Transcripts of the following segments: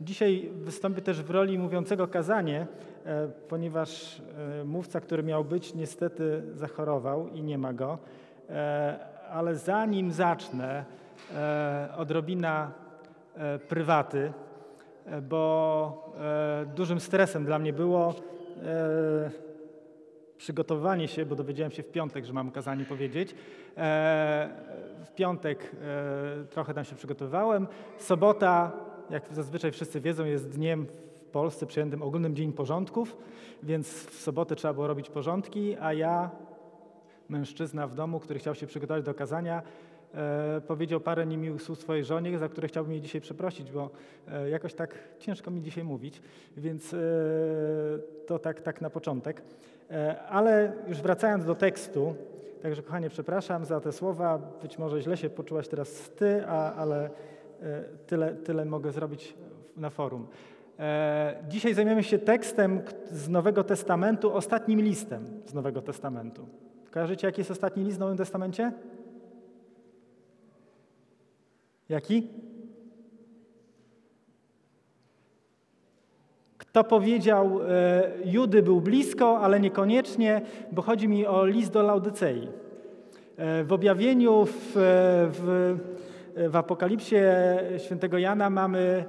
Dzisiaj wystąpię też w roli mówiącego kazanie, ponieważ mówca, który miał być, niestety zachorował i nie ma go. Ale zanim zacznę, odrobina prywaty, bo dużym stresem dla mnie było przygotowanie się, bo dowiedziałem się w piątek, że mam kazanie powiedzieć. E, w piątek e, trochę tam się przygotowywałem. Sobota, jak zazwyczaj wszyscy wiedzą, jest dniem w Polsce przyjętym ogólnym Dzień Porządków, więc w sobotę trzeba było robić porządki, a ja, mężczyzna w domu, który chciał się przygotować do kazania, e, powiedział parę niemiłych słów swojej żonie, za które chciałbym jej dzisiaj przeprosić, bo jakoś tak ciężko mi dzisiaj mówić, więc to tak, tak na początek. E, ale już wracając do tekstu, także kochanie, przepraszam za te słowa, być może źle się poczułaś teraz ty, a, ale e, tyle, tyle mogę zrobić na forum. E, dzisiaj zajmiemy się tekstem z Nowego Testamentu, ostatnim listem z Nowego Testamentu. Kojarzycie, jaki jest ostatni list w Nowym Testamencie? Jaki? To powiedział, e, Judy był blisko, ale niekoniecznie, bo chodzi mi o list do Laudycei. E, w objawieniu w, w, w Apokalipsie świętego Jana mamy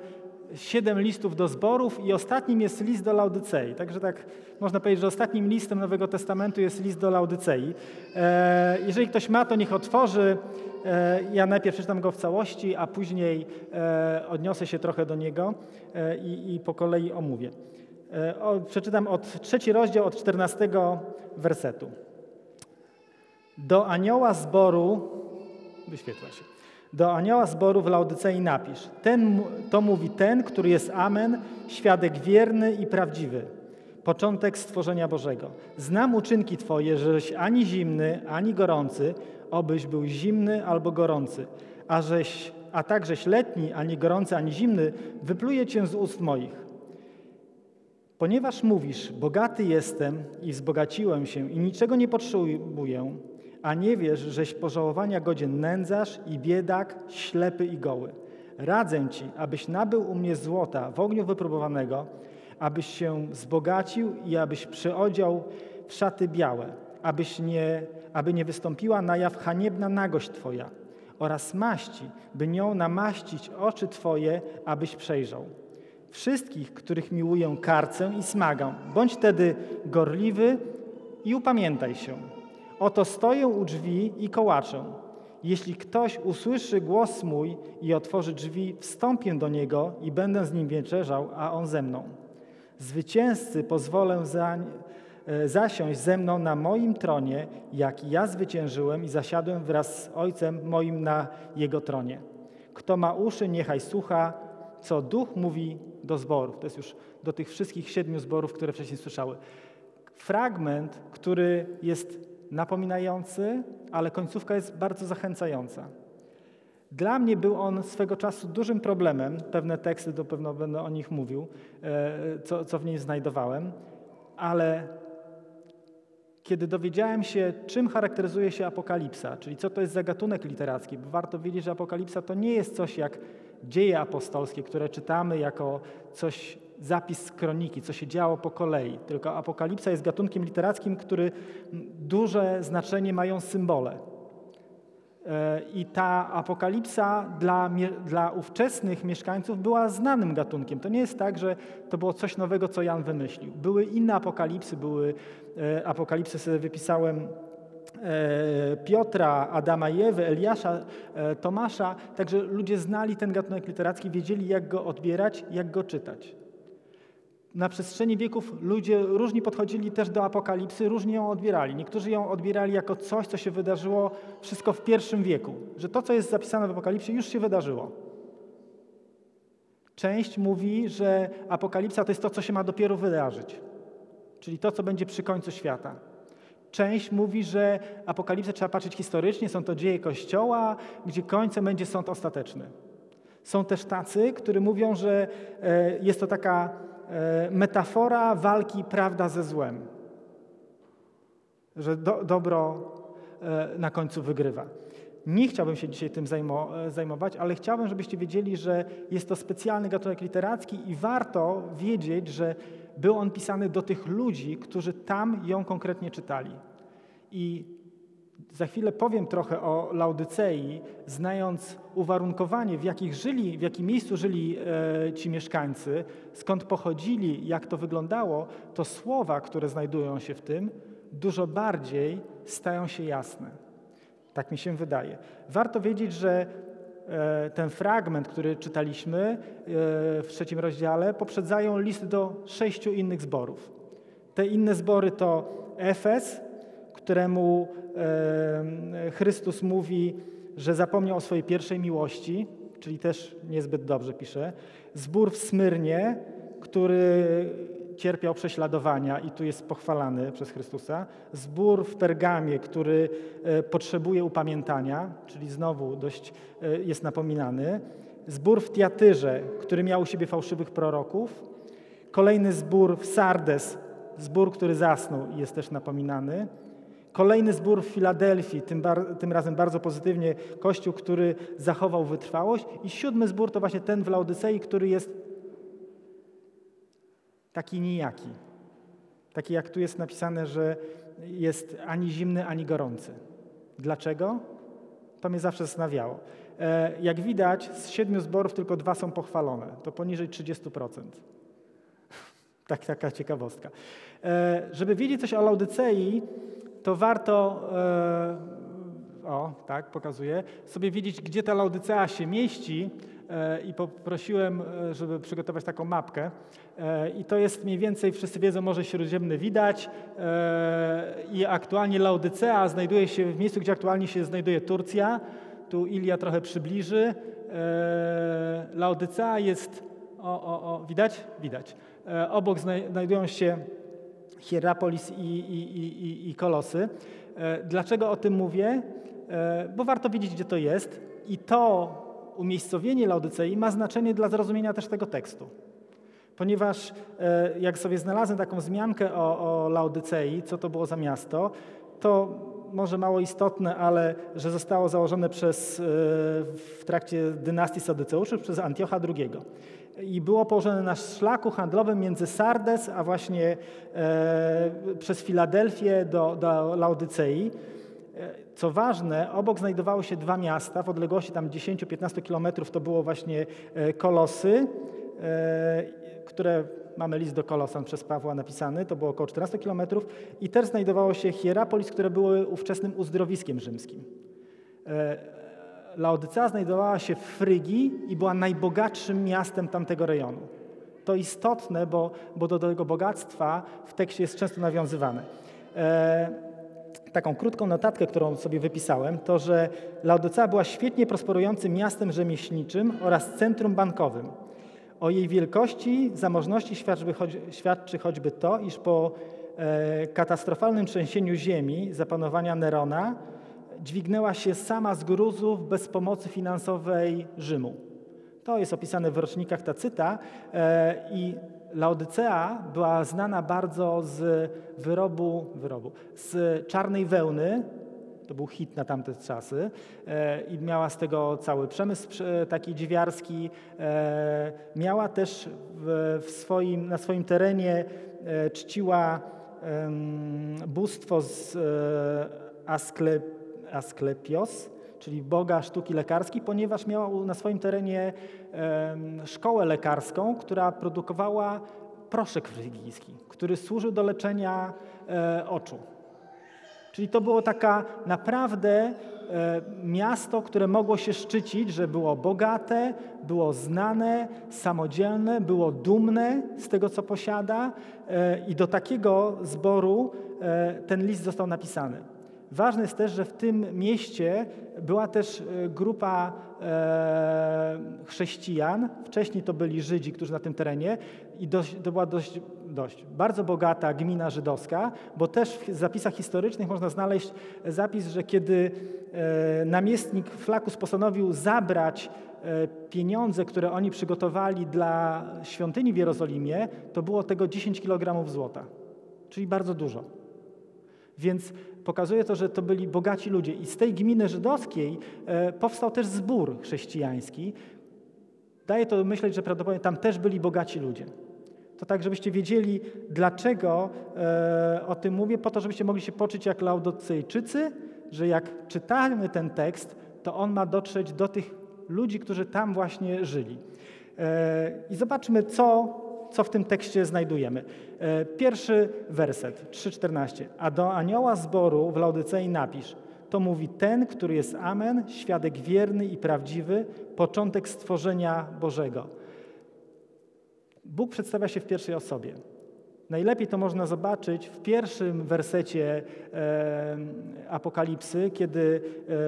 siedem listów do zborów i ostatnim jest list do Laudycei. Także tak można powiedzieć, że ostatnim listem Nowego Testamentu jest list do Laudycei. E, jeżeli ktoś ma, to niech otworzy. E, ja najpierw przeczytam go w całości, a później e, odniosę się trochę do niego i, i po kolei omówię. Przeczytam od trzeci rozdział, od czternastego wersetu. Do anioła zboru, wyświetla się, do anioła zboru w Laudycei napisz. Ten, to mówi ten, który jest Amen, świadek wierny i prawdziwy, początek stworzenia Bożego. Znam uczynki Twoje, żeś ani zimny, ani gorący, obyś był zimny albo gorący, a, żeś, a takżeś letni, ani gorący, ani zimny, wypluje Cię z ust moich. Ponieważ mówisz, bogaty jestem i wzbogaciłem się i niczego nie potrzebuję, a nie wiesz, żeś pożałowania godzien nędzarz i biedak, ślepy i goły. Radzę ci, abyś nabył u mnie złota w ogniu wypróbowanego, abyś się wzbogacił i abyś przyodział w szaty białe, abyś nie, aby nie wystąpiła na jaw haniebna nagość Twoja oraz maści, by nią namaścić oczy Twoje, abyś przejrzał. Wszystkich, których miłuję, karcę i smagam. Bądź tedy gorliwy i upamiętaj się. Oto stoję u drzwi i kołaczę. Jeśli ktoś usłyszy głos mój i otworzy drzwi, wstąpię do niego i będę z nim wieczerzał, a on ze mną. Zwycięzcy pozwolę za, e, zasiąść ze mną na moim tronie, jak ja zwyciężyłem i zasiadłem wraz z Ojcem moim na jego tronie. Kto ma uszy, niechaj słucha, co Duch mówi do zborów. To jest już do tych wszystkich siedmiu zborów, które wcześniej słyszały. Fragment, który jest napominający, ale końcówka jest bardzo zachęcająca. Dla mnie był on swego czasu dużym problemem. Pewne teksty, to pewno będę o nich mówił, e, co, co w niej znajdowałem, ale kiedy dowiedziałem się, czym charakteryzuje się apokalipsa, czyli co to jest za gatunek literacki, bo warto wiedzieć, że apokalipsa to nie jest coś jak dzieje apostolskie, które czytamy jako coś zapis kroniki, co się działo po kolei. Tylko apokalipsa jest gatunkiem literackim, który duże znaczenie mają symbole. E, I ta apokalipsa dla, dla ówczesnych mieszkańców była znanym gatunkiem. To nie jest tak, że to było coś nowego, co Jan wymyślił. Były inne apokalipsy, były e, apokalipsy, sobie wypisałem e, Piotra, Adama i Ewy, Eliasza, Tomasza. Także ludzie znali ten gatunek literacki, wiedzieli jak go odbierać, jak go czytać na przestrzeni wieków ludzie różni podchodzili też do apokalipsy, różnie ją odbierali. Niektórzy ją odbierali jako coś, co się wydarzyło wszystko w pierwszym wieku, że to, co jest zapisane w apokalipsie, już się wydarzyło. Część mówi, że apokalipsa to jest to, co się ma dopiero wydarzyć, czyli to, co będzie przy końcu świata. Część mówi, że apokalipsę trzeba patrzeć historycznie, są to dzieje Kościoła, gdzie końcem będzie sąd ostateczny. Są też tacy, którzy mówią, że e, jest to taka E, metafora walki prawda ze złem. Że do, dobro e, na końcu wygrywa. Nie chciałbym się dzisiaj tym zajmować, ale chciałbym, żebyście wiedzieli, że jest to specjalny gatunek literacki i warto wiedzieć, że był on pisany do tych ludzi, którzy tam ją konkretnie czytali. I za chwilę powiem trochę o Laudycei, znając uwarunkowanie, w, jakich żyli, w jakim miejscu żyli e, ci mieszkańcy, skąd pochodzili, jak to wyglądało, to słowa, które znajdują się w tym, dużo bardziej stają się jasne. Tak mi się wydaje. Warto wiedzieć, że e, ten fragment, który czytaliśmy e, w trzecim rozdziale, poprzedzają list do sześciu innych zborów. Te inne zbory to Efes, któremu Chrystus mówi, że zapomniał o swojej pierwszej miłości, czyli też niezbyt dobrze pisze. Zbór w Smyrnie, który cierpiał prześladowania i tu jest pochwalany przez Chrystusa. Zbór w Pergamie, który e, potrzebuje upamiętania, czyli znowu dość e, jest napominany. Zbór w Tiatyrze, który miał u siebie fałszywych proroków. Kolejny zbór w Sardes, zbór, który zasnął i jest też napominany. Kolejny zbór w Filadelfii, tym, bar, tym, razem bardzo pozytywnie, kościół, który zachował wytrwałość. I siódmy zbór to właśnie ten w Laodycei, który jest taki nijaki. Taki jak tu jest napisane, że jest ani zimny, ani gorący. Dlaczego? To mnie zawsze zastanawiało. E, jak widać, z siedmiu zborów tylko dwa są pochwalone. To poniżej 30%. tak, taka ciekawostka. E, żeby wiedzieć coś o Laudycei, to warto, e, o tak, pokazuję, sobie wiedzieć, gdzie ta Laudycea się mieści e, i poprosiłem, e, żeby przygotować taką mapkę. I to jest mniej więcej, wszyscy wiedzą, Morze Śródziemne widać i aktualnie Laudycea znajduje się w miejscu, gdzie aktualnie się znajduje Turcja. Tu Ilia trochę przybliży. Laudycea jest, o, o, o, widać? Widać. Obok znajdują się Hierapolis i, i, i, i Kolosy. E, dlaczego o tym mówię? E, bo warto wiedzieć, gdzie to jest i to umiejscowienie Laodycei ma znaczenie dla zrozumienia też tego tekstu. Ponieważ e, jak sobie znalazłem taką wzmiankę o, o Laodycei, co to było za miasto, to może mało istotne, ale że zostało założone przez, w trakcie dynastii Sadyceuszów przez Antiocha II i było położone na szlaku handlowym między Sardes, a właśnie e, przez Filadelfię do, do Laodycei. E, co ważne, obok znajdowały się dwa miasta, w odległości tam 10-15 kilometrów to było właśnie e, Kolosy, e, które mamy list do Kolosan przez Pawła napisany, to było około 14 kilometrów i też znajdowało się Hierapolis, które były ówczesnym uzdrowiskiem rzymskim. Laodycea znajdowała się w Frygii i była najbogatszym miastem tamtego rejonu. To istotne, bo, bo do tego bogactwa w tekście jest często nawiązywane. E, taką krótką notatkę, którą sobie wypisałem, to że Laodicea była świetnie prosperującym miastem rzemieślniczym oraz centrum bankowym. O jej wielkości, zamożności świadczy, świadczy choćby to, iż po e, katastrofalnym trzęsieniu ziemi zapanowania Nerona dźwignęła się sama z gruzów bez pomocy finansowej Rzymu. To jest opisane w rocznikach Tacyta e, i Laodycea była znana bardzo z wyrobu, wyrobu z czarnej wełny, to był hit na tamte czasy e, i miała z tego cały przemysł taki dziwiarski. E, miała też w swoim, na swoim terenie czciła bóstwo z Asklep Asklepios, czyli boga sztuki lekarskiej, ponieważ miała na swoim terenie szkołę lekarską, która produkowała proszek frygijski, który służył do leczenia e, oczu. Czyli to było taka naprawdę e, miasto, które mogło się szczycić, że było bogate, było znane, samodzielne, było dumne z tego, co posiada e, i do takiego zboru ten list został napisany. Ważne jest też, że w tym mieście była też e, grupa e, chrześcijan. Wcześniej to byli Żydzi, którzy na tym terenie i dość, to była dość, dość bardzo bogata gmina żydowska, bo też w zapisach historycznych można znaleźć zapis, że kiedy e, namiestnik Flakus postanowił zabrać pieniądze, które oni przygotowali dla świątyni w Jerozolimie, to było tego 10 kg złota, czyli bardzo dużo. Więc pokazuje to, że to byli bogaci ludzie. I z tej gminy żydowskiej e, powstał też zbór chrześcijański. Daje to myśleć, że prawdopodobnie tam też byli bogaci ludzie. To tak, żebyście wiedzieli, dlaczego e, o tym mówię, po to, żebyście mogli się poczuć jak Laodycejczycy, że jak czytamy ten tekst, to on ma dotrzeć do tych ludzi, którzy tam właśnie żyli. E, I zobaczmy, co co w tym tekście znajdujemy. E, pierwszy werset, 3,14. A do anioła zboru w Laudycei napisz. To mówi ten, który jest Amen, świadek wierny i prawdziwy, początek stworzenia Bożego. Bóg przedstawia się w pierwszej osobie. Najlepiej to można zobaczyć w pierwszym wersecie e, Apokalipsy, kiedy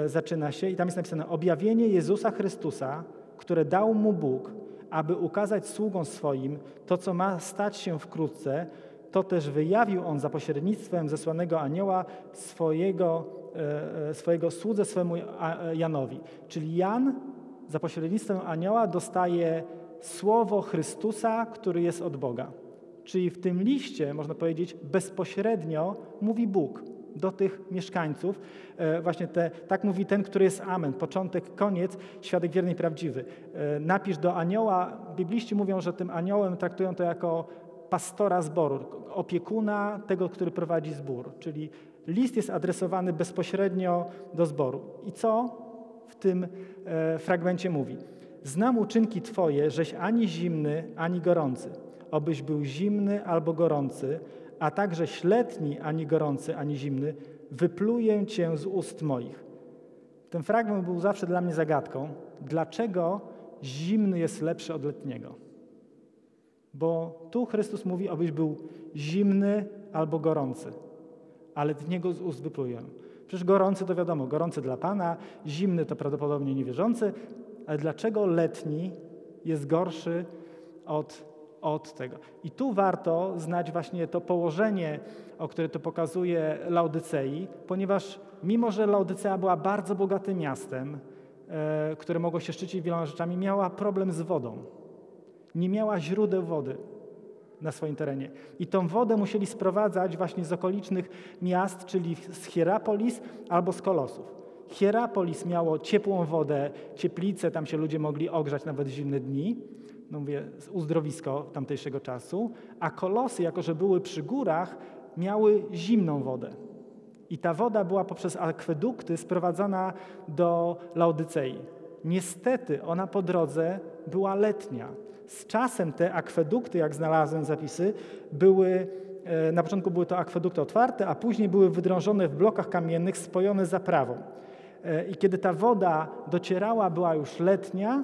e, zaczyna się, i tam jest napisane: Objawienie Jezusa Chrystusa, które dał mu Bóg, aby ukazać sługom swoim to, co ma stać się wkrótce, to też wyjawił on za pośrednictwem zesłanego anioła swojego, e, e, swojego słudze swemu Janowi. Czyli Jan za pośrednictwem anioła dostaje słowo Chrystusa, który jest od Boga. Czyli w tym liście, można powiedzieć, bezpośrednio mówi Bóg do tych mieszkańców. E, właśnie te, tak mówi ten, który jest Amen, początek, koniec, świadek wierny i prawdziwy. E, napisz do anioła. Bibliści mówią, że tym aniołem traktują to jako pastora zboru, opiekuna tego, który prowadzi zbór. Czyli list jest adresowany bezpośrednio do zboru. I co w tym e, fragmencie mówi? Znam uczynki Twoje, żeś ani zimny, ani gorący. Obyś był zimny albo gorący, a także śletni, ani gorący, ani zimny, wypluję cię z ust moich. Ten fragment był zawsze dla mnie zagadką. Dlaczego zimny jest lepszy od letniego? Bo tu Chrystus mówi, abyś był zimny albo gorący, ale niego z ust wypluję. Przecież gorący to wiadomo, gorący dla Pana, zimny to prawdopodobnie niewierzący, ale dlaczego letni jest gorszy od od tego. I tu warto znać właśnie to położenie, o które to pokazuje Laudycei, ponieważ mimo, że Laudycea była bardzo bogatym miastem, e, które mogło się szczycić wieloma rzeczami, miała problem z wodą. Nie miała źródeł wody na swoim terenie. I tą wodę musieli sprowadzać właśnie z okolicznych miast, czyli z Hierapolis albo z Kolosów. Hierapolis miało ciepłą wodę, cieplice, tam się ludzie mogli ogrzać nawet w zimne dni, no mówię, uzdrowisko tamtejszego czasu, a kolosy, jako że były przy górach, miały zimną wodę. I ta woda była poprzez akwedukty sprowadzana do Laodycei. Niestety ona po drodze była letnia. Z czasem te akwedukty, jak znalazłem zapisy, były, e, na początku były to akwedukty otwarte, a później były wydrążone w blokach kamiennych spojone zaprawą. E, I kiedy ta woda docierała, była już letnia,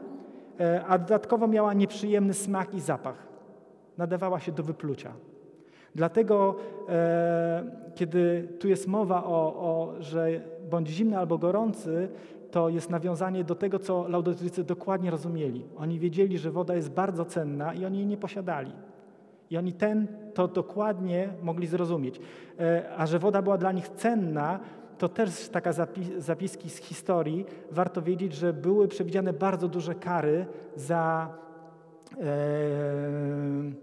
a dodatkowo miała nieprzyjemny smak i zapach. Nadawała się do wyplucia. Dlatego, e, kiedy tu jest mowa o, o, że bądź zimny albo gorący, to jest nawiązanie do tego, co Laudytycy dokładnie rozumieli. Oni wiedzieli, że woda jest bardzo cenna i oni jej nie posiadali. I oni ten to dokładnie mogli zrozumieć. E, a że woda była dla nich cenna, to też taka zapiski z historii. Warto wiedzieć, że były przewidziane bardzo duże kary za e,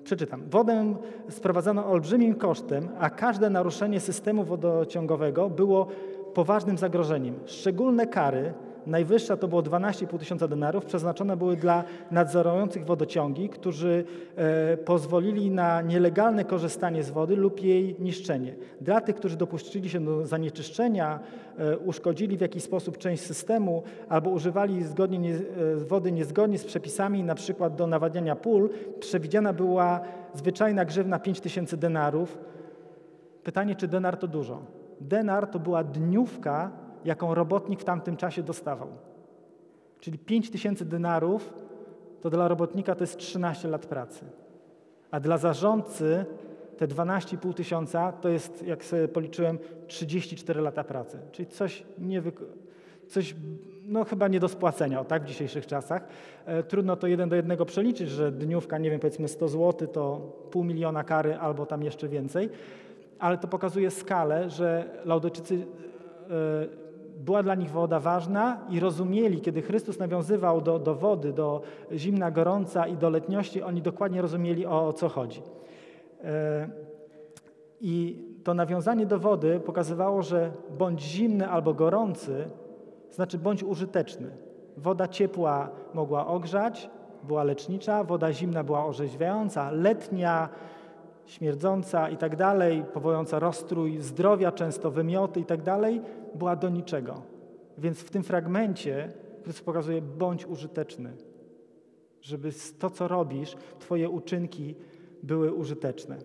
przeczytam. Wodę sprowadzano olbrzymim kosztem, a każde naruszenie systemu wodociągowego było poważnym zagrożeniem. Szczególne kary Najwyższa to było 12,5 tysiąca denarów, przeznaczone były dla nadzorujących wodociągi, którzy e, pozwolili na nielegalne korzystanie z wody lub jej niszczenie. Dla tych, którzy dopuścili się do zanieczyszczenia, e, uszkodzili w jakiś sposób część systemu albo używali zgodnie nie, e, wody niezgodnie z przepisami, na przykład do nawadniania pól, przewidziana była zwyczajna grzywna 5 tysięcy denarów. Pytanie, czy denar to dużo? Denar to była dniówka jaką robotnik w tamtym czasie dostawał. Czyli 5 tysięcy denarów to dla robotnika to jest 13 lat pracy. A dla zarządcy te 12,5 tysiąca to jest, jak sobie policzyłem, 34 lata pracy. Czyli coś, niewyk- coś no, chyba nie do spłacenia, o, tak, w dzisiejszych czasach. E, trudno to jeden do jednego przeliczyć, że dniówka, nie wiem, powiedzmy 100 zł to pół miliona kary albo tam jeszcze więcej, ale to pokazuje skalę, że Laudyczycy e, była dla nich woda ważna i rozumieli, kiedy Chrystus nawiązywał do, do wody, do zimna, gorąca i do letniości, oni dokładnie rozumieli o, o co chodzi. E, I to nawiązanie do wody pokazywało, że bądź zimny albo gorący, znaczy bądź użyteczny. Woda ciepła mogła ogrzać, była lecznicza, woda zimna była orzeźwiająca, letnia, śmierdząca i tak dalej, powołująca rozstrój zdrowia, często wymioty i tak dalej, była do niczego. Więc w tym fragmencie Chrystus pokazuje, bądź użyteczny, żeby to, co robisz, Twoje uczynki były użyteczne.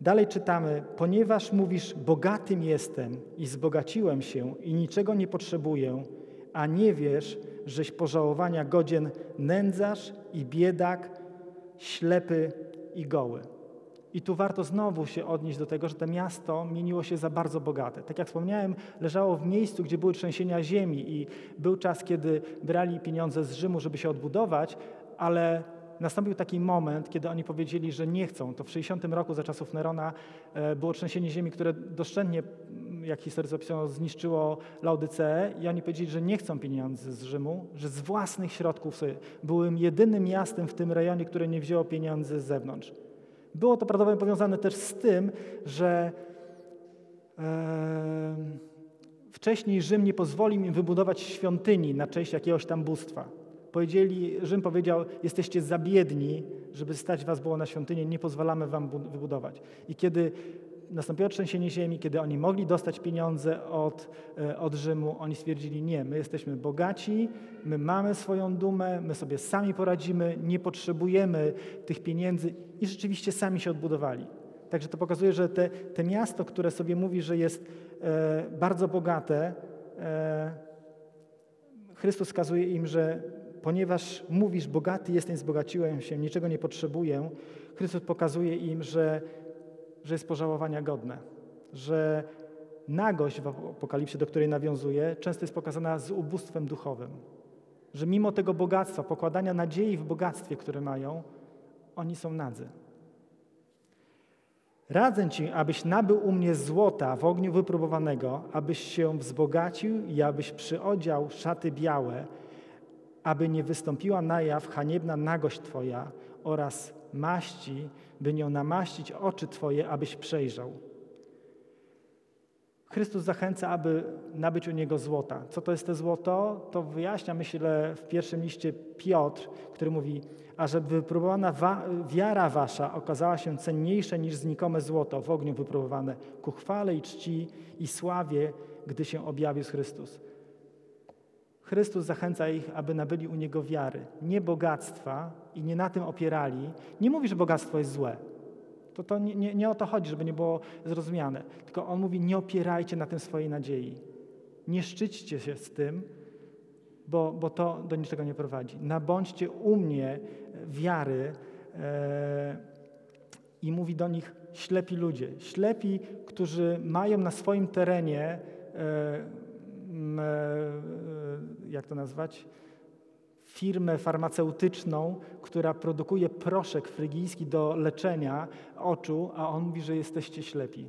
Dalej czytamy, ponieważ mówisz, bogatym jestem i zbogaciłem się i niczego nie potrzebuję, a nie wiesz, żeś pożałowania godzien nędzarz i biedak, ślepy i goły. I tu warto znowu się odnieść do tego, że to miasto mieniło się za bardzo bogate. Tak jak wspomniałem, leżało w miejscu, gdzie były trzęsienia ziemi i był czas, kiedy brali pieniądze z Rzymu, żeby się odbudować, ale nastąpił taki moment, kiedy oni powiedzieli, że nie chcą. To w 60 roku za czasów Nerona e, było trzęsienie ziemi, które doszczętnie, jak historycy opisują, zniszczyło Laodyceę i oni powiedzieli, że nie chcą pieniędzy z Rzymu, że z własnych środków sobie. Były jedynym miastem w tym rejonie, które nie wzięło pieniędzy z zewnątrz. Było to prawdopodobnie powiązane też z tym, że e, wcześniej Rzym nie pozwolił im wybudować świątyni na cześć jakiegoś tam bóstwa. Powiedzieli, Rzym powiedział, jesteście za biedni, żeby stać was było na świątynię, nie pozwalamy wam wybudować. I kiedy nastąpiło trzęsienie ziemi, kiedy oni mogli dostać pieniądze od, e, od Rzymu, oni stwierdzili, nie, my jesteśmy bogaci, my mamy swoją dumę, my sobie sami poradzimy, nie potrzebujemy tych pieniędzy i rzeczywiście sami się odbudowali. Także to pokazuje, że te, te miasto, które sobie mówi, że jest e, bardzo bogate, e, Chrystus wskazuje im, że ponieważ mówisz, bogaty jestem, zbogaciłem się, niczego nie potrzebuję, Chrystus pokazuje im, że że jest pożałowania godne, że nagość w Apokalipsie, do której nawiązuje, często jest pokazana z ubóstwem duchowym. Że mimo tego bogactwa, pokładania nadziei w bogactwie, które mają, oni są nadzy. Radzę Ci, abyś nabył u mnie złota w ogniu wypróbowanego, abyś się wzbogacił i abyś przyodział szaty białe, aby nie wystąpiła na jaw haniebna nagość Twoja oraz maści, by nią namaścić oczy Twoje, abyś przejrzał. Chrystus zachęca, aby nabyć u Niego złota. Co to jest to złoto? To wyjaśnia, myślę, w pierwszym liście Piotr, który mówi, a żeby wypróbowana wa wiara wasza okazała się cenniejsza niż znikome złoto w ogniu wypróbowane, ku chwale i czci i sławie, gdy się objawił Chrystus. Chrystus zachęca ich, aby nabyli u Niego wiary, nie bogactwa i nie na tym opierali. Nie mówi, że bogactwo jest złe. To, to nie, nie, nie o to chodzi, żeby nie było zrozumiane. Tylko On mówi, nie opierajcie na tym swojej nadziei. Nie szczyćcie się z tym, bo, bo to do niczego nie prowadzi. Nabądźcie u mnie wiary e, i mówi do nich ślepi ludzie. Ślepi, którzy mają na swoim terenie e, jak to nazwać, firmę farmaceutyczną, która produkuje proszek frygijski do leczenia oczu, a on mówi, że jesteście ślepi.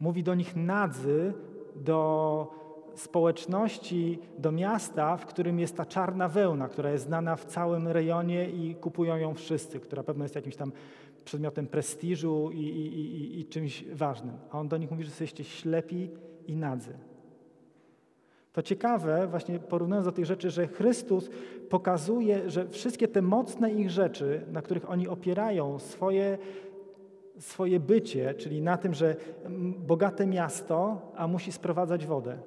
Mówi do nich nadzy, do społeczności, do miasta, w którym jest ta czarna wełna, która jest znana w całym rejonie i kupują ją wszyscy, która pewno jest jakimś tam przedmiotem prestiżu i, i, i, i czymś ważnym. A on do nich mówi, że jesteście ślepi i nadzy. To ciekawe, właśnie porównując do tych rzeczy, że Chrystus pokazuje, że wszystkie te mocne ich rzeczy, na których oni opierają swoje, swoje bycie, czyli na tym, że bogate miasto, a musi sprowadzać wodę.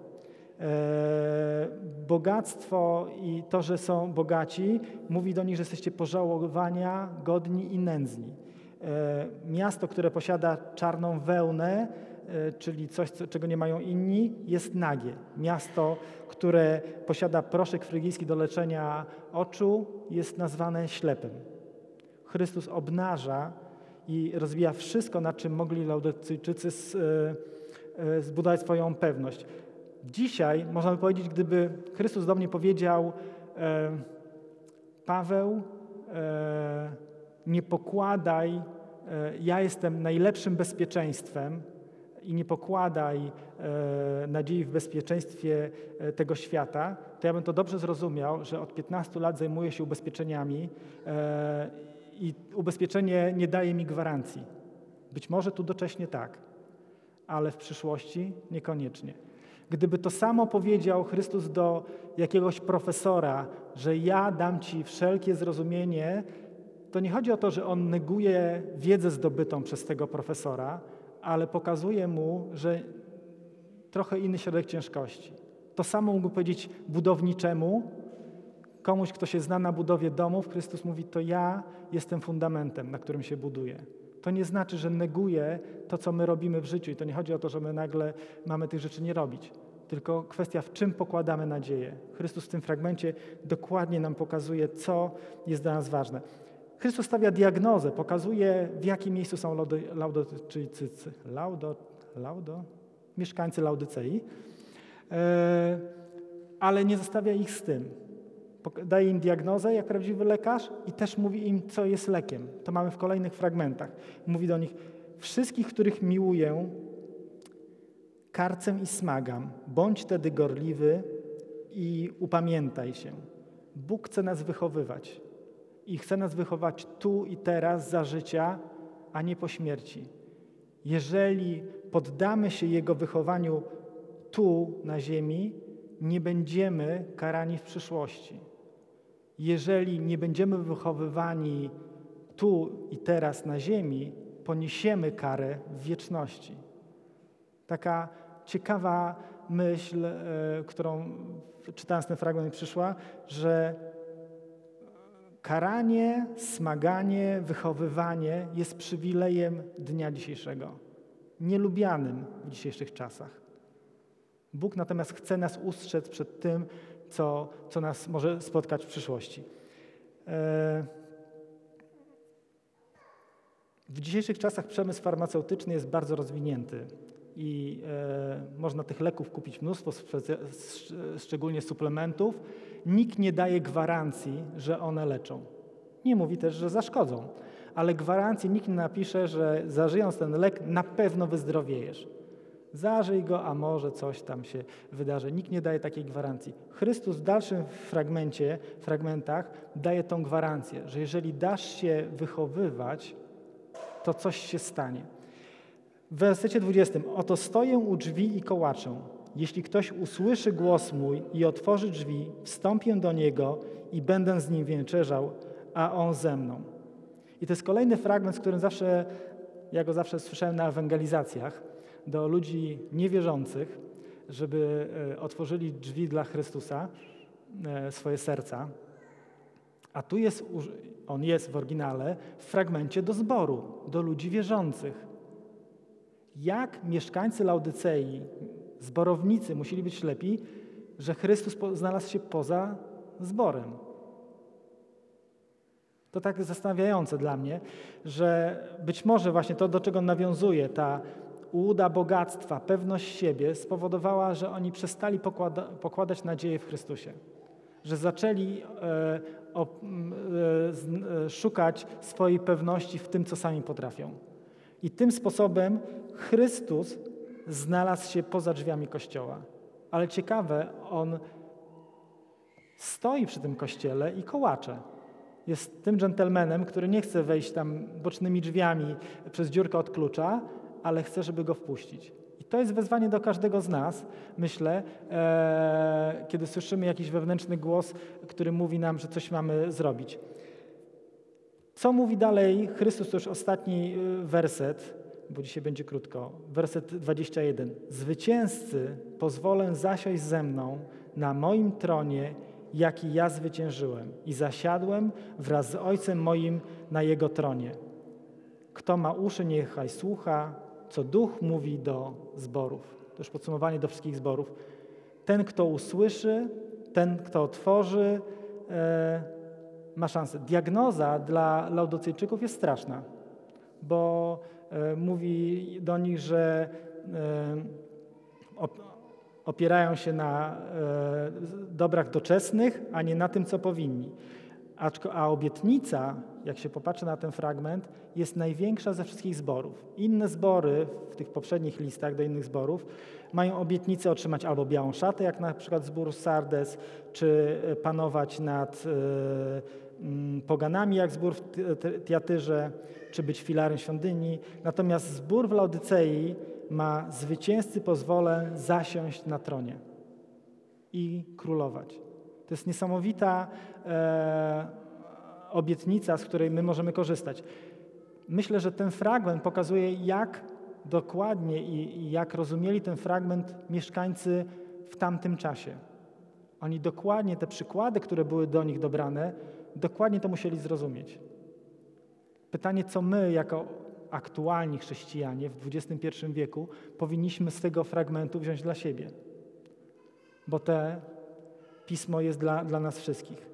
E, bogactwo i to, że są bogaci, mówi do nich, że jesteście pożałowania, godni i nędzni. E, miasto, które posiada czarną wełnę, czyli coś, czego nie mają inni, jest nagie. Miasto, które posiada proszek frygijski do leczenia oczu, jest nazwane ślepym. Chrystus obnaża i rozwija wszystko, na czym mogli Laudycyjczycy e, e, zbudować swoją pewność. Dzisiaj, można by powiedzieć, gdyby Chrystus do mnie powiedział, Paweł, nie pokładaj, ja jestem najlepszym bezpieczeństwem, i nie pokładaj e, nadziei w bezpieczeństwie e, tego świata, to ja bym to dobrze zrozumiał, że od 15 lat zajmuję się ubezpieczeniami e, i ubezpieczenie nie daje mi gwarancji. Być może tu docześnie tak. ale w przyszłości niekoniecznie. Gdyby to samo powiedział Chrystus do jakiegoś profesora, że ja dam ci wszelkie zrozumienie, to nie chodzi o to, że on neguje wiedzę zdobytą przez tego profesora, ale pokazuje mu, że trochę inny środek ciężkości. To samo mógł powiedzieć budowniczemu, komuś, kto się zna na budowie domów. Chrystus mówi: To ja jestem fundamentem, na którym się buduje. To nie znaczy, że neguje to, co my robimy w życiu. I to nie chodzi o to, że my nagle mamy tych rzeczy nie robić. Tylko kwestia, w czym pokładamy nadzieję. Chrystus w tym fragmencie dokładnie nam pokazuje, co jest dla nas ważne. Chrystus stawia diagnozę, pokazuje, w jakim miejscu są Laudotyczycy. Laudo, laudo, mieszkańcy Laudycei, e, ale nie zostawia ich z tym. Daje im diagnozę jak prawdziwy lekarz i też mówi im, co jest lekiem. To mamy w kolejnych fragmentach. Mówi do nich, wszystkich, których miłuję, karcem i smagam, bądź tedy gorliwy i upamiętaj się. Bóg chce nas wychowywać i chce nas wychować tu i teraz za życia, a nie po śmierci. Jeżeli poddamy się Jego wychowaniu tu na ziemi, nie będziemy karani w przyszłości. Jeżeli nie będziemy wychowywani tu i teraz na ziemi, poniesiemy karę w wieczności. Taka ciekawa myśl, e, którą czytając ten fragment przyszła, że karanie, smaganie, wychowywanie jest przywilejem dnia dzisiejszego, nielubianym w dzisiejszych czasach. Bóg natomiast chce nas ustrzec przed tym, co, co nas może spotkać w przyszłości. E, w dzisiejszych czasach przemysł farmaceutyczny jest bardzo rozwinięty i e, można tych leków kupić mnóstwo, szczególnie suplementów. Nikt nie daje gwarancji, że one leczą. Nie mówi też, że zaszkodzą, ale gwarancji nikt nie napisze, że zażyjąc ten lek na pewno wyzdrowiejesz. Zażyj go, a może coś tam się wydarzy. Nikt nie daje takiej gwarancji. Chrystus w dalszym fragmencie, fragmentach daje tą gwarancję, że jeżeli dasz się wychowywać, to coś się stanie. W wersecie 20. Oto stoję u drzwi i kołaczę. Jeśli ktoś usłyszy głos mój i otworzy drzwi, wstąpię do niego i będę z nim wieczerzał, a on ze mną. I to jest kolejny fragment, z którym zawsze, ja go zawsze słyszałem na ewangelizacjach do ludzi niewierzących, żeby e, otworzyli drzwi dla Chrystusa, e, swoje serca. A tu jest, on jest w oryginale w fragmencie do zboru, do ludzi wierzących jak mieszkańcy Laudycei, zborownicy musieli być ślepi, że Chrystus znalazł się poza zborem. To tak zastanawiające dla mnie, że być może właśnie to, do czego nawiązuje ta ułuda bogactwa, pewność siebie, spowodowała, że oni przestali pokłada, pokładać nadzieję w Chrystusie. Że zaczęli e, o, e, e, szukać swojej pewności w tym, co sami potrafią. I tym sposobem Chrystus znalazł się poza drzwiami kościoła. Ale ciekawe, on stoi przy tym kościele i kołacze. Jest tym dżentelmenem, który nie chce wejść tam bocznymi drzwiami przez dziurkę od klucza, ale chce, żeby go wpuścić. I to jest wezwanie do każdego z nas, myślę, e, kiedy słyszymy jakiś wewnętrzny głos, który mówi nam, że coś mamy zrobić. Co mówi dalej Chrystus, to już ostatni y, werset, bo dzisiaj będzie krótko. Werset 21. Zwycięzcy pozwolę zasiąść ze mną na moim tronie, jaki ja zwyciężyłem i zasiadłem wraz z Ojcem moim na Jego tronie. Kto ma uszy, niechaj słucha, co Duch mówi do zborów. To już podsumowanie do wszystkich zborów. Ten, kto usłyszy, ten, kto otworzy, e, ma szansę. Diagnoza dla Laudocyjczyków jest straszna, bo e, mówi do nich, że e, op, opierają się na e, dobrach doczesnych, a nie na tym, co powinni. A, obietnica, jak się popatrzy na ten fragment, jest największa ze wszystkich zborów. Inne zbory w tych poprzednich listach do innych zborów mają obietnicę otrzymać albo białą szatę, jak na przykład zbór Sardes, czy panować nad poganami, jak zbór w Tiatyrze, czy być filarem świątyni. Natomiast zbór w Laodycei ma zwycięzcy pozwolę zasiąść na tronie i królować. To jest niesamowita e, obietnica, z której my możemy korzystać. Myślę, że ten fragment pokazuje, jak dokładnie i, i jak rozumieli ten fragment mieszkańcy w tamtym czasie. Oni dokładnie te przykłady, które były do nich dobrane, dokładnie to musieli zrozumieć. Pytanie, co my jako aktualni chrześcijanie w XXI wieku powinniśmy z tego fragmentu wziąć dla siebie. Bo te pismo jest dla, dla nas wszystkich.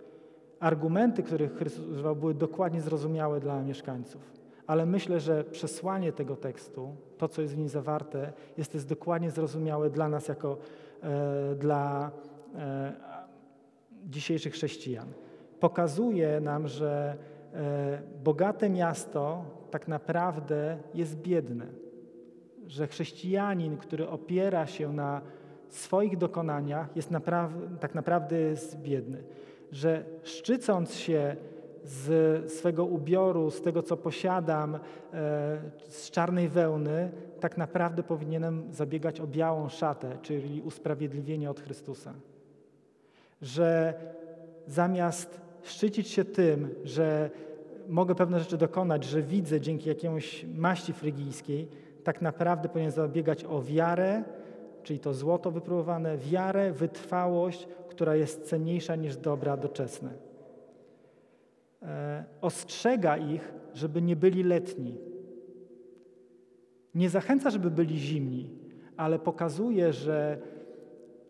Argumenty, których Chrystus używał, były dokładnie zrozumiałe dla mieszkańców. Ale myślę, że przesłanie tego tekstu, to co jest w nim zawarte, jest też dokładnie zrozumiałe dla nas jako e, dla e, dzisiejszych chrześcijan. Pokazuje nam, że e, bogate miasto tak naprawdę jest biedne. Że chrześcijanin, który opiera się na swoich dokonaniach, jest tak naprawdę jest biedny. Że szczycąc się z swego ubioru, z tego, co posiadam, e, z czarnej wełny, tak naprawdę powinienem zabiegać o białą szatę, czyli usprawiedliwienie od Chrystusa. Że zamiast szczycić się tym, że mogę pewne rzeczy dokonać, że widzę dzięki jakiemuś maści frygijskiej, tak naprawdę powinien zabiegać o wiarę, czyli to złoto wypróbowane, wiarę, wytrwałość, która jest cenniejsza niż dobra doczesne. E, ostrzega ich, żeby nie byli letni. Nie zachęca, żeby byli zimni, ale pokazuje, że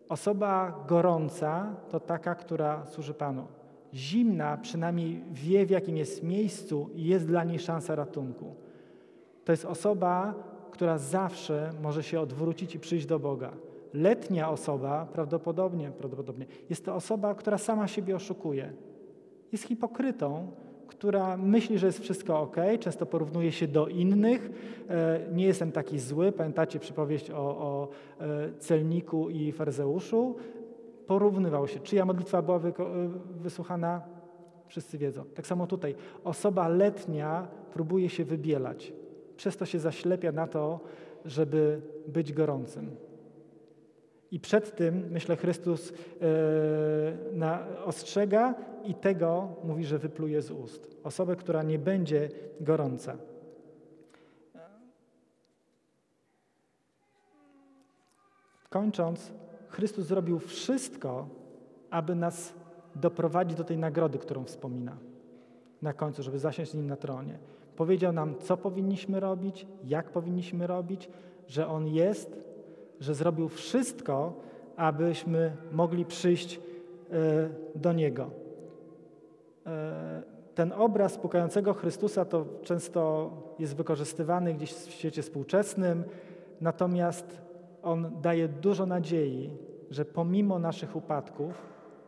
osoba gorąca to taka, która służy Panu zimna przynajmniej wie, w jakim jest miejscu i jest dla niej szansa ratunku. To jest osoba, która zawsze może się odwrócić i przyjść do Boga. Letnia osoba prawdopodobnie, prawdopodobnie jest to osoba, która sama siebie oszukuje. Jest hipokrytą, która myśli, że jest wszystko ok, często porównuje się do innych. E, nie jestem taki zły. Pamiętacie przypowieść o, o e, celniku i farzeuszu? Porównywał się. Czyja modlitwa była wysłuchana? Wszyscy wiedzą. Tak samo tutaj. Osoba letnia próbuje się wybielać. Przez to się zaślepia na to, żeby być gorącym. I przed tym, myślę, Chrystus yy, na, ostrzega i tego mówi, że wypluje z ust. Osobę, która nie będzie gorąca. Kończąc, Chrystus zrobił wszystko, aby nas doprowadzić do tej nagrody, którą wspomina na końcu, żeby zasiąść z Nim na tronie. Powiedział nam, co powinniśmy robić, jak powinniśmy robić, że On jest, że zrobił wszystko, abyśmy mogli przyjść e, do Niego. E, ten obraz pukającego Chrystusa to często jest wykorzystywany gdzieś w świecie współczesnym, natomiast on daje dużo nadziei, że pomimo naszych upadków,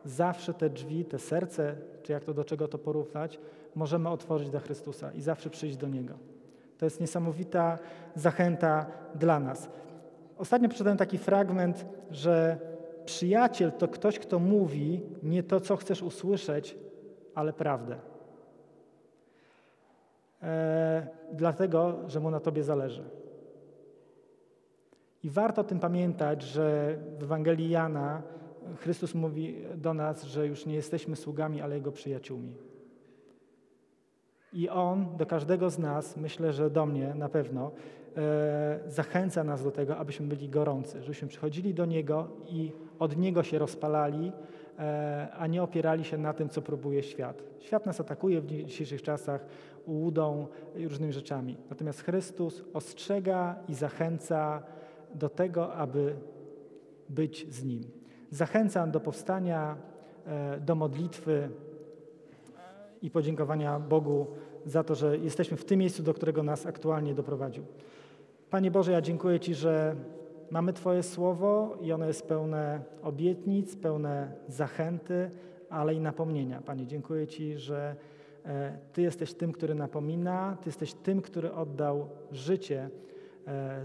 zawsze te drzwi, te serce, czy jak to do czego to porównać, możemy otworzyć do Chrystusa i zawsze przyjść do Niego. To jest niesamowita zachęta dla nas. Ostatnio przeczytałem taki fragment, że przyjaciel to ktoś, kto mówi nie to, co chcesz usłyszeć, ale prawdę. E, dlatego, że mu na tobie zależy. I warto o tym pamiętać, że w Ewangelii Jana Chrystus mówi do nas, że już nie jesteśmy sługami, ale Jego przyjaciółmi. I On do każdego z nas, myślę, że do mnie na pewno, e, zachęca nas do tego, abyśmy byli gorący, żebyśmy przychodzili do Niego i od Niego się rozpalali, e, a nie opierali się na tym, co próbuje świat. Świat nas atakuje w dzisiejszych czasach ułudą i różnymi rzeczami. Natomiast Chrystus ostrzega i zachęca, do tego, aby być z Nim. Zachęcam do powstania, e, do modlitwy e, i podziękowania Bogu za to, że jesteśmy w tym miejscu, do którego nas aktualnie doprowadził. Panie Boże, ja dziękuję Ci, że mamy Twoje słowo i ono jest pełne obietnic, pełne zachęty, ale i napomnienia. Panie, dziękuję Ci, że e, Ty jesteś tym, który napomina, Ty jesteś tym, który oddał życie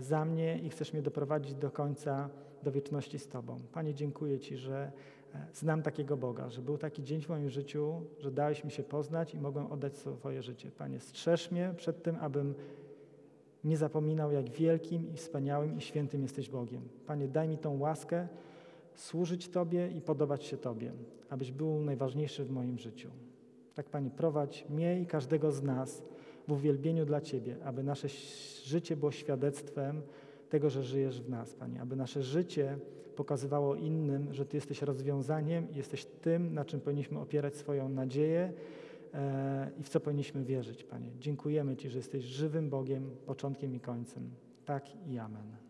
za mnie i chcesz mnie doprowadzić do końca, do wieczności z Tobą. Panie, dziękuję Ci, że e, znam takiego Boga, że był taki dzień w moim życiu, że dałeś mi się poznać i mogłem oddać swoje życie. Panie, strzeż mnie przed tym, abym nie zapominał, jak wielkim i wspaniałym i świętym jesteś Bogiem. Panie, daj mi tą łaskę służyć Tobie i podobać się Tobie, abyś był najważniejszy w moim życiu. Tak, Panie, prowadź mnie i każdego z nas w uwielbieniu dla Ciebie, aby nasze życie było świadectwem tego, że żyjesz w nas, Panie, aby nasze życie pokazywało innym, że Ty jesteś rozwiązaniem jesteś tym, na czym powinniśmy opierać swoją nadzieję e, i w co powinniśmy wierzyć, Panie. Dziękujemy Ci, że jesteś żywym Bogiem, początkiem i końcem. Tak i amen.